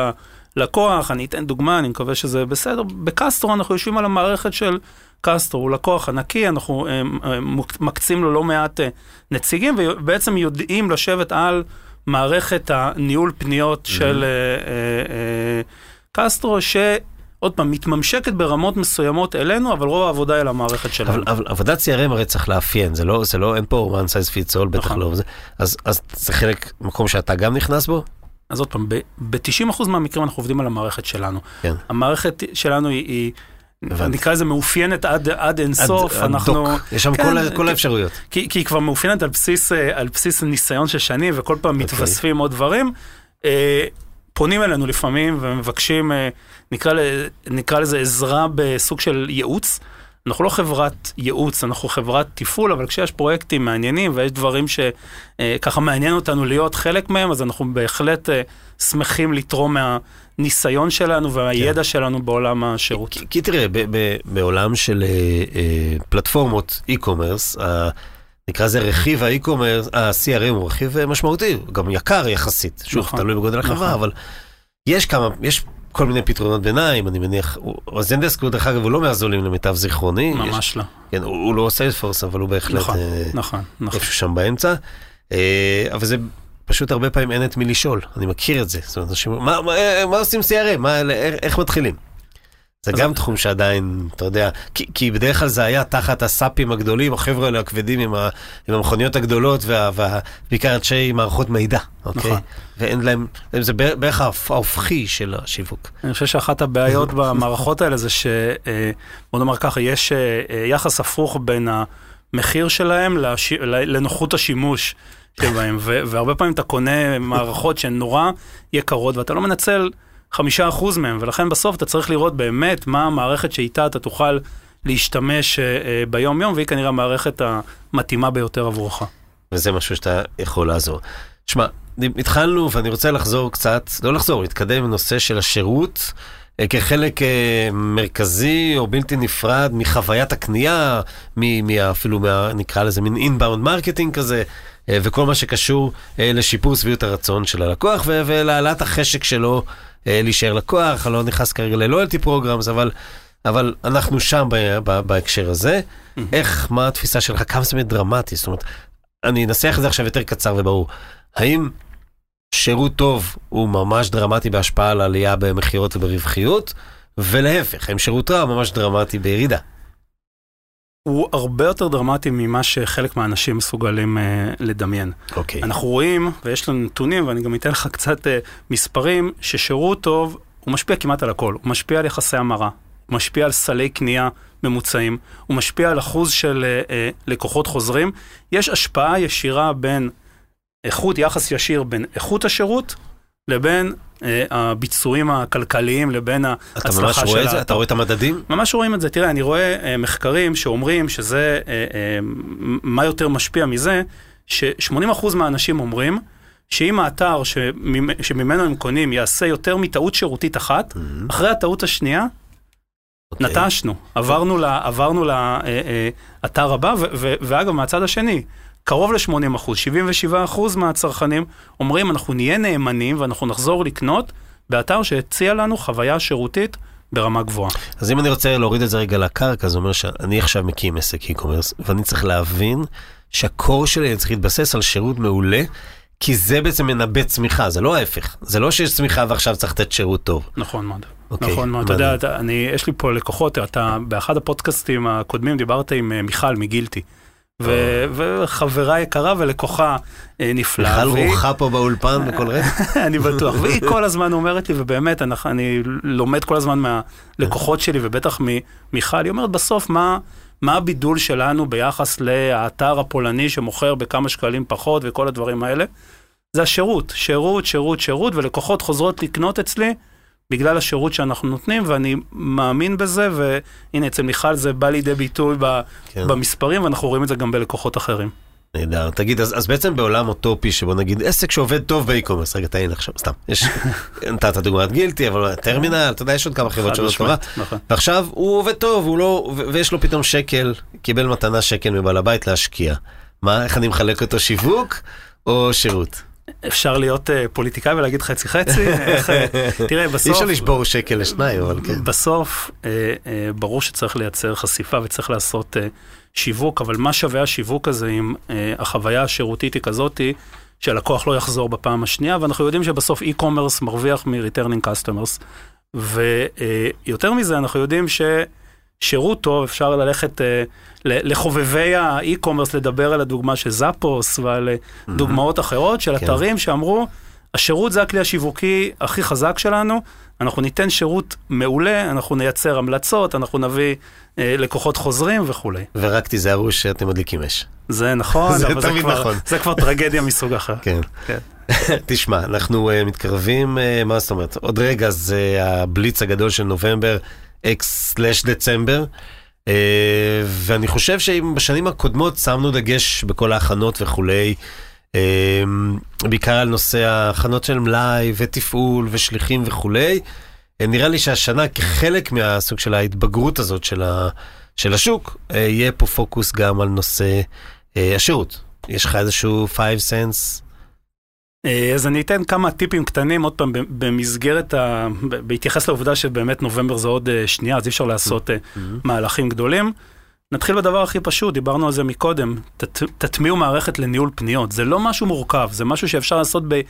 הלקוח. אני אתן דוגמה, אני מקווה שזה בסדר. בקסטרו אנחנו יושבים על המערכת של קסטרו, הוא לקוח ענקי, אנחנו מקצים לו לא מעט נציגים, ובעצם יודעים לשבת על מערכת הניהול פניות. של קסטרו, ש... עוד פעם, מתממשקת ברמות מסוימות אלינו, אבל רוב העבודה היא על המערכת שלנו. אבל, אבל עבודת CRM הרי צריך לאפיין, זה לא, זה לא, אין פה one size fits all, בטח נכון. לא. זה, אז, אז זה חלק, מקום שאתה גם נכנס בו? אז עוד פעם, ב-90% מהמקרים אנחנו עובדים על המערכת שלנו. כן. המערכת שלנו היא... היא נקרא לזה מאופיינת עד, עד אינסוף, עד, אנחנו... עד יש שם כן, כל, כל האפשרויות. כי, כי היא כבר מאופיינת על בסיס, על בסיס ניסיון של שנים, וכל פעם okay. אוקיי. מתווספים עוד דברים. אה, פונים אלינו לפעמים ומבקשים, אה, נקרא, נקרא לזה עזרה בסוג של ייעוץ. אנחנו לא חברת ייעוץ, אנחנו חברת תפעול, אבל כשיש פרויקטים מעניינים ויש דברים שככה אה, מעניין אותנו להיות חלק מהם, אז אנחנו בהחלט אה, שמחים לתרום מהניסיון שלנו והידע כן. שלנו בעולם השירות. כי, כי תראה, ב, ב, בעולם של פלטפורמות e-commerce, נקרא לזה רכיב האי-קומרס, ה-CRM הוא רכיב משמעותי, גם יקר יחסית, שוב, נכון, תלוי בגודל החברה, נכון. אבל יש כמה, יש כל מיני פתרונות ביניים, אני מניח, זנדסק הוא דרך אגב, הוא לא מהזולים למיטב זיכרוני. ממש יש, לא. כן, הוא, הוא לא סיילספורס, אבל הוא בהחלט נכון, אה, נכון, נכון. איפשהו שם באמצע. אה, אבל זה פשוט הרבה פעמים אין את מי לשאול, אני מכיר את זה. זאת אומרת, אנשים, מה, מה, מה עושים CRM? מה, איך, איך מתחילים? זה גם תחום שעדיין, אתה יודע, כי, כי בדרך כלל זה היה תחת הסאפים הגדולים, החבר'ה האלה הכבדים עם, ה, עם המכוניות הגדולות, ובעיקר אנשי מערכות מידע, אוקיי? נכון. ואין להם, זה בערך ההופ- ההופכי של השיווק. אני חושב שאחת הבעיות במערכות האלה זה ש... אה, בוא נאמר ככה, יש אה, אה, יחס הפוך בין המחיר שלהם לש... לנוחות השימוש שבהם, והרבה פעמים אתה קונה מערכות שהן נורא יקרות ואתה לא מנצל חמישה אחוז מהם, ולכן בסוף אתה צריך לראות באמת מה המערכת שאיתה אתה תוכל להשתמש אה, אה, ביום יום, והיא כנראה המערכת המתאימה ביותר עבורך. וזה משהו שאתה יכול לעזור. שמע, התחלנו ואני רוצה לחזור קצת, לא לחזור, להתקדם לנושא של השירות אה, כחלק מרכזי או בלתי נפרד מחוויית הקנייה, מ- מה- אפילו מה, נקרא לזה מין inbound marketing כזה, וכל מה שקשור אה, לשיפור שביעות הרצון של הלקוח ולהעלאת החשק שלו אה, להישאר לקוח, אני לא נכנס כרגע ל-loyalty programs, אבל... אבל אנחנו שם בהקשר הזה. איך, מה התפיסה שלך, כמה זה באמת דרמטי? זאת אומרת, אני אנסח את זה עכשיו יותר קצר וברור. האם שירות טוב הוא ממש דרמטי בהשפעה על עלייה במכירות וברווחיות, ולהפך, האם שירות רע הוא ממש דרמטי בירידה? הוא הרבה יותר דרמטי ממה שחלק מהאנשים מסוגלים אה, לדמיין. אוקיי. אנחנו רואים, ויש לנו נתונים, ואני גם אתן לך קצת אה, מספרים, ששירות טוב, הוא משפיע כמעט על הכל. הוא משפיע על יחסי המרה, הוא משפיע על סלי קנייה ממוצעים, הוא משפיע על אחוז של אה, אה, לקוחות חוזרים. יש השפעה ישירה בין איכות, יחס ישיר בין איכות השירות לבין אה, הביצועים הכלכליים, לבין אתה ממש ההצלחה של רואה את זה? אתה רואה את המדדים? ממש רואים את זה. תראה, אני רואה אה, מחקרים שאומרים שזה, אה, אה, מה יותר משפיע מזה, ש-80% מהאנשים אומרים שאם האתר שממ- שממנו הם קונים יעשה יותר מטעות שירותית אחת, אחרי הטעות השנייה, אוקיי. נטשנו, עברנו ל- עברנו לאתר הבא, ו- ו- ואגב, מהצד השני, קרוב ל-80 אחוז, 77 אחוז מהצרכנים אומרים, אנחנו נהיה נאמנים ואנחנו נחזור לקנות באתר שהציע לנו חוויה שירותית ברמה גבוהה. אז אם אני רוצה להוריד את זה רגע לקרקע, זה אומר שאני עכשיו מקים עסק e-commerce, ואני צריך להבין שהקור שלי צריך להתבסס על שירות מעולה, כי זה בעצם מנבא צמיחה, זה לא ההפך. זה לא שיש צמיחה ועכשיו צריך לתת שירות טוב. נכון מאוד. אוקיי, נכון מאוד. אתה יודע. אתה- אני, יש לי פה לקוחות, אתה באחד הפודקאסטים הקודמים דיברת עם אה, מיכל מגילטי. וחברה יקרה ולקוחה אה, נפלאה. והיא- רוחה פה באולפן בכל רגע. אני בטוח, והיא כל הזמן אומרת לי, ובאמת, אני לומד כל הזמן מהלקוחות שלי, ובטח ממיכל, היא אומרת, בסוף, מה, מה הבידול שלנו ביחס לאתר הפולני שמוכר בכמה שקלים פחות וכל הדברים האלה? זה השירות, שירות, שירות, שירות, ולקוחות חוזרות לקנות אצלי בגלל השירות שאנחנו נותנים, ואני מאמין בזה, והנה, אצל מיכל זה בא לידי ביטוי ב, כן. במספרים, ואנחנו רואים את זה גם בלקוחות אחרים. נהדר. תגיד, אז, אז בעצם בעולם אוטופי, שבו נגיד עסק שעובד טוב באי-קומרס, רגע, תהיי עכשיו, סתם. יש, נתת דוגמת גילטי, אבל טרמינל, אתה יודע, יש עוד כמה חברות שעובדות טובה. נכון. ועכשיו הוא עובד טוב, הוא לא, ויש לו פתאום שקל, קיבל מתנה שקל מבעל הבית להשקיע. מה, איך אני מחלק אותו, שיווק או שירות? אפשר להיות uh, פוליטיקאי ולהגיד חצי חצי, איך, אה, תראה אי בסוף, אפשר לשבור שקל לשניים, אבל כן. בסוף uh, uh, ברור שצריך לייצר חשיפה וצריך לעשות uh, שיווק, אבל מה שווה השיווק הזה אם uh, החוויה השירותית היא כזאתי שהלקוח לא יחזור בפעם השנייה, ואנחנו יודעים שבסוף e-commerce מרוויח מ-returning customers, ויותר מזה אנחנו יודעים ששירות טוב אפשר ללכת ל- לחובבי האי-קומרס לדבר על הדוגמה של זאפוס ועל אה, דוגמאות אחרות של כן. אתרים שאמרו, השירות זה הכלי השיווקי הכי חזק שלנו, אנחנו ניתן שירות מעולה, אנחנו נייצר המלצות, אנחנו נביא אה, לקוחות חוזרים וכולי. ורק תיזהרו שאתם מדליקים אש. זה נכון, זה אבל זה כבר, נכון. זה כבר טרגדיה מסוג אחר. כן. כן. תשמע, אנחנו uh, מתקרבים, uh, מה זאת אומרת, עוד רגע זה הבליץ הגדול של נובמבר, אקס סלש דצמבר, uh, ואני חושב שאם בשנים הקודמות שמנו דגש בכל ההכנות וכולי, uh, בעיקר על נושא ההכנות של מלאי ותפעול ושליחים וכולי, uh, נראה לי שהשנה כחלק מהסוג של ההתבגרות הזאת של, ה, של השוק, יהיה פה פוקוס גם על נושא השירות. יש לך איזשהו 5 cents? אה, אז אני אתן כמה טיפים קטנים, עוד פעם, במסגרת, ה... בהתייחס לעובדה שבאמת נובמבר זה עוד אה, שנייה, אז אי אפשר לעשות אה, מהלכים גדולים. נתחיל בדבר הכי פשוט, דיברנו על זה מקודם, תט, תטמיעו מערכת לניהול פניות. זה לא משהו מורכב, זה משהו שאפשר לעשות ב,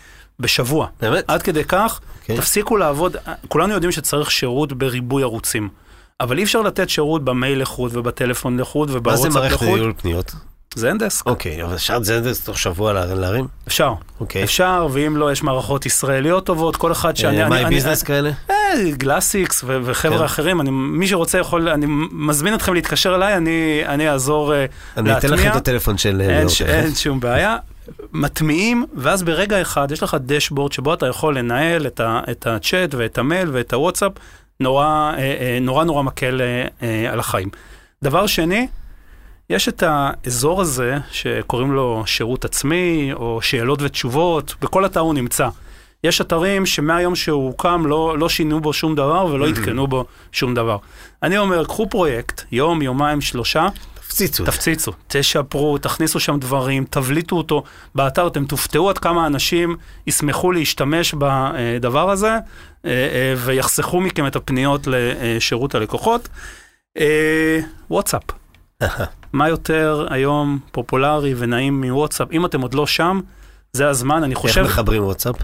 בשבוע. באמת? עד כדי כך, כן. תפסיקו לעבוד, כולנו יודעים שצריך שירות בריבוי ערוצים. אבל אי אפשר לתת שירות במייל לחוד ובטלפון לחוד מה זה ובוואטסאפ מערכת לחוד. ניהול פניות? זה אין דסק. אוקיי, אבל אפשר לזנדס תוך שבוע לה- להרים? אפשר. אוקיי. אפשר, ואם לא, יש מערכות ישראליות טובות, כל אחד שאני... אה, אני- מיי אני- ביזנס כאלה? אה, גלאסיקס וחבר'ה כן. אחרים, אני, מי שרוצה יכול, אני מזמין אתכם להתקשר אליי, אני, אני אעזור אה, אני אתן לכם להטמיע. את הטלפון של אה, אין. ש-. אין שום בעיה. מטמיעים, ואז ברגע אחד יש לך דשבורד שבו אתה יכול לנהל את, את הצ'אט ואת המייל ואת הוואטסאפ, נורא אה, אה, נורא, נורא מקל אה, אה, על החיים. דבר שני, יש את האזור הזה שקוראים לו שירות עצמי, או שאלות ותשובות, בכל אתר הוא נמצא. יש אתרים שמהיום שהוא הוקם לא, לא שינו בו שום דבר ולא עדכנו בו שום דבר. אני אומר, קחו פרויקט, יום, יומיים, שלושה, תפציצו. תפציצו, תשפרו, תכניסו שם דברים, תבליטו אותו באתר, אתם תופתעו עד כמה אנשים ישמחו להשתמש בדבר הזה, אה, אה, ויחסכו מכם את הפניות לשירות הלקוחות. אה, וואטסאפ. מה יותר היום פופולרי ונעים מוואטסאפ? אם אתם עוד לא שם, זה הזמן, אני איך חושב... מחברים וואטסאפ?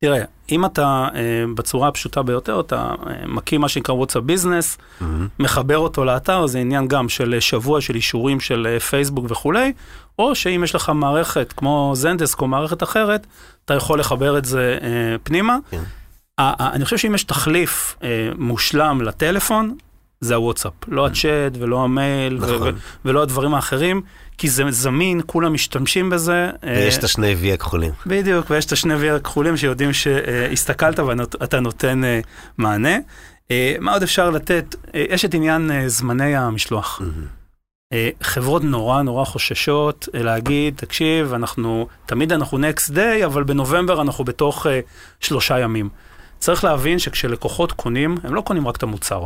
תראה, אם אתה אה, בצורה הפשוטה ביותר, אתה אה, מקים מה שנקרא וואטסאפ ביזנס, מחבר אותו לאתר, זה עניין גם של אה, שבוע של אישורים של אה, פייסבוק וכולי, או שאם יש לך מערכת כמו זנדסק או מערכת אחרת, אתה יכול לחבר את זה אה, פנימה. כן. אני חושב שאם יש תחליף אה, מושלם לטלפון, זה הוואטסאפ, לא הצ'אט ולא המייל נכון. ולא הדברים האחרים, כי זה זמין, כולם משתמשים בזה. אה, ויש את השני וי הכחולים. בדיוק, ויש את השני וי הכחולים שיודעים שהסתכלת ואתה נותן אה, מענה. אה, מה עוד אפשר לתת? אה, יש את עניין אה, זמני המשלוח. אה, חברות נורא נורא חוששות אה, להגיד, תקשיב, אנחנו, תמיד אנחנו next day, אבל בנובמבר אנחנו בתוך אה, שלושה ימים. צריך להבין שכשלקוחות קונים, הם לא קונים רק את המוצר.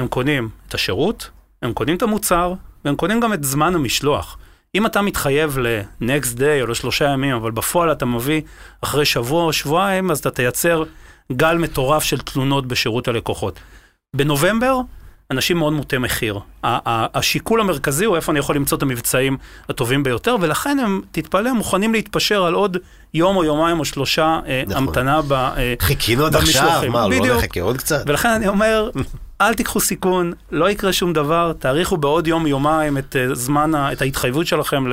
הם קונים את השירות, הם קונים את המוצר, והם קונים גם את זמן המשלוח. אם אתה מתחייב ל-next day או לשלושה ימים, אבל בפועל אתה מביא אחרי שבוע או שבועיים, אז אתה תייצר גל מטורף של תלונות בשירות הלקוחות. בנובמבר, אנשים מאוד מוטי מחיר. השיקול המרכזי הוא איפה אני יכול למצוא את המבצעים הטובים ביותר, ולכן הם, תתפלא, מוכנים להתפשר על עוד יום או יומיים או שלושה אה, נכון. המתנה ב... אה, חיכינו עד עכשיו, במשלוחים. מה, לא. נחכה עוד קצת? ולכן אני אומר, אל תיקחו סיכון, לא יקרה שום דבר, תאריכו בעוד יום, יומיים את, אה, זמן, את ההתחייבות שלכם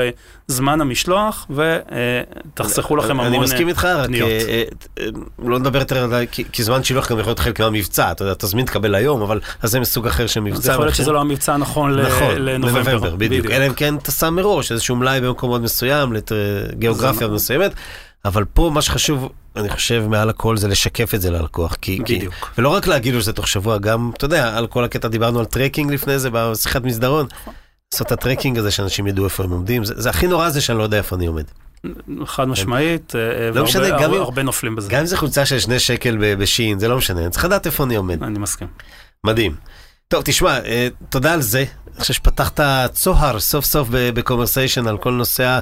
לזמן המשלוח, ותחסכו לכם המון אני מסכים אה, איתך, רק פניות. אה, אה, אה, לא נדבר יותר על כי- זמן שילוח גם יכול להיות חלק מהמבצע, אתה יודע, תזמין תקבל היום, אבל אז זה מסוג אחר של מבצע. זה יכול להיות שזה לא המבצע הנכון נכון, לנובמבר. בדיוק. אלא אם כן אתה שם מראש איזשהו מלאי במקום מאוד מסוים, לגיאוגרפיה. מסוימת, אבל פה מה שחשוב, אני חושב, מעל הכל זה לשקף את זה ללקוח. כי, כי, בדיוק. ולא רק להגיד לו שזה תוך שבוע, גם, אתה יודע, על כל הקטע דיברנו על tracking לפני זה, בשיחת מסדרון. לעשות את ה-tracking הזה, שאנשים ידעו איפה הם עומדים, זה, זה הכי נורא זה שאני לא יודע איפה אני עומד. חד משמעית, אה, לא משנה, והרבה גם אם- הרבה נופלים בזה. גם אם זה חולצה של שני שקל בשין, זה לא משנה, אני צריך לדעת איפה אני עומד. אני מסכים. מדהים. טוב, תשמע, אה, תודה על זה. אני חושב שפתחת צוהר סוף סוף בקומרסיישן על כל נושא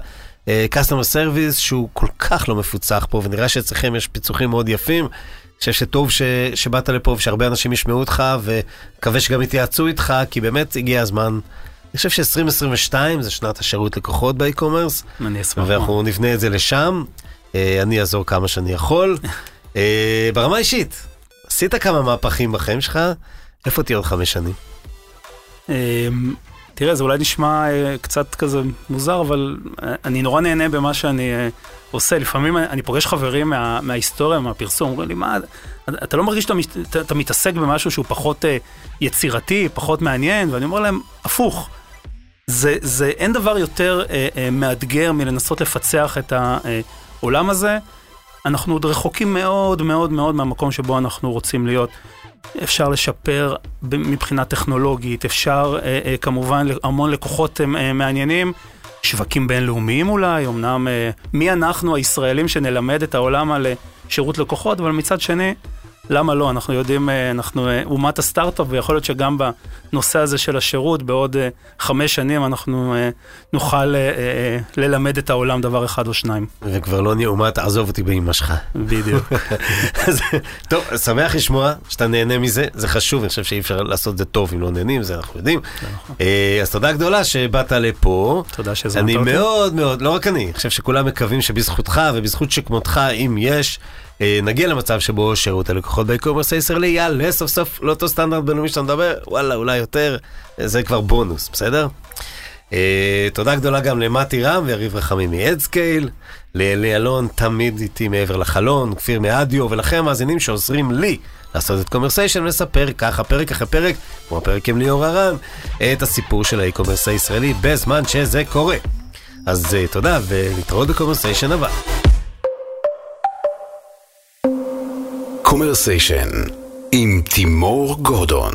ה-customer service, שהוא כל כך לא מפוצח פה, ונראה שאצלכם יש פיצוחים מאוד יפים. אני חושב שטוב ש, שבאת לפה ושהרבה אנשים ישמעו אותך, ומקווה שגם יתייעצו איתך, כי באמת הגיע הזמן. אני חושב ש-2022 זה שנת השירות לקוחות באי-קומרס, אני אשמח. ואנחנו נבנה את זה לשם. אה, אני אעזור כמה שאני יכול. אה, ברמה אישית, עשית כמה מהפכים בחיים שלך, איפה תהיה עוד חמש שנים? תראה, זה אולי נשמע אה, קצת כזה מוזר, אבל אה, אני נורא נהנה במה שאני אה, עושה. לפעמים אני פוגש חברים מה, מההיסטוריה, מהפרסום, אומרים לי, מה, אתה לא מרגיש שאתה אתה- מתעסק במשהו שהוא פחות יצירתי, פחות מעניין? ואני אומר להם, הפוך. זה, זה, אין דבר יותר אה, אה, מאתגר מלנסות לפצח את העולם הזה. אנחנו עוד רחוקים מאוד מאוד מאוד מהמקום שבו אנחנו רוצים להיות. אפשר לשפר מבחינה טכנולוגית, אפשר אה, אה, כמובן המון לקוחות אה, מעניינים, שווקים בינלאומיים אולי, אמנם מי אנחנו הישראלים שנלמד את העולם על שירות לקוחות, אבל מצד שני, למה לא? אנחנו יודעים, אה, אנחנו אה, אומת הסטארט-אפ, ויכול להיות שגם בנושא הזה של השירות, בעוד אה, חמש שנים אנחנו נוכל ללמד את העולם דבר אחד או שניים. וכבר לא נהיה אומה, תעזוב אותי באמא שלך. בדיוק. טוב, שמח לשמוע שאתה נהנה מזה, זה חשוב, אני חושב שאי אפשר לעשות את זה טוב אם לא נהנים, זה אנחנו יודעים. נכון. אז תודה גדולה שבאת לפה. תודה שהזמנת אותי. אני מאוד מאוד, לא רק אני, אני חושב שכולם מקווים שבזכותך ובזכות שכמותך, אם יש... אה, נגיע למצב שבו שירות הלקוחות ב-e-commerce הישראלי יעלה סוף סוף לאותו סטנדרט בינלאומי שאתה מדבר, וואלה, אולי יותר, זה כבר בונוס, בסדר? אה, תודה גדולה גם למתי רם ויריב רחמים מ-Adscale, לאלי אלון תמיד איתי מעבר לחלון, כפיר מאדיו, ולכם המאזינים שעוזרים לי לעשות את קומרסיישן ולספר ככה פרק אחרי פרק, כמו הפרק עם ליאור הרן, את הסיפור של ה-e-commerce הישראלי בזמן שזה קורה. אז אה, תודה ולהתראות בקומרסיישן הבא. קומרסיישן עם תימור גורדון.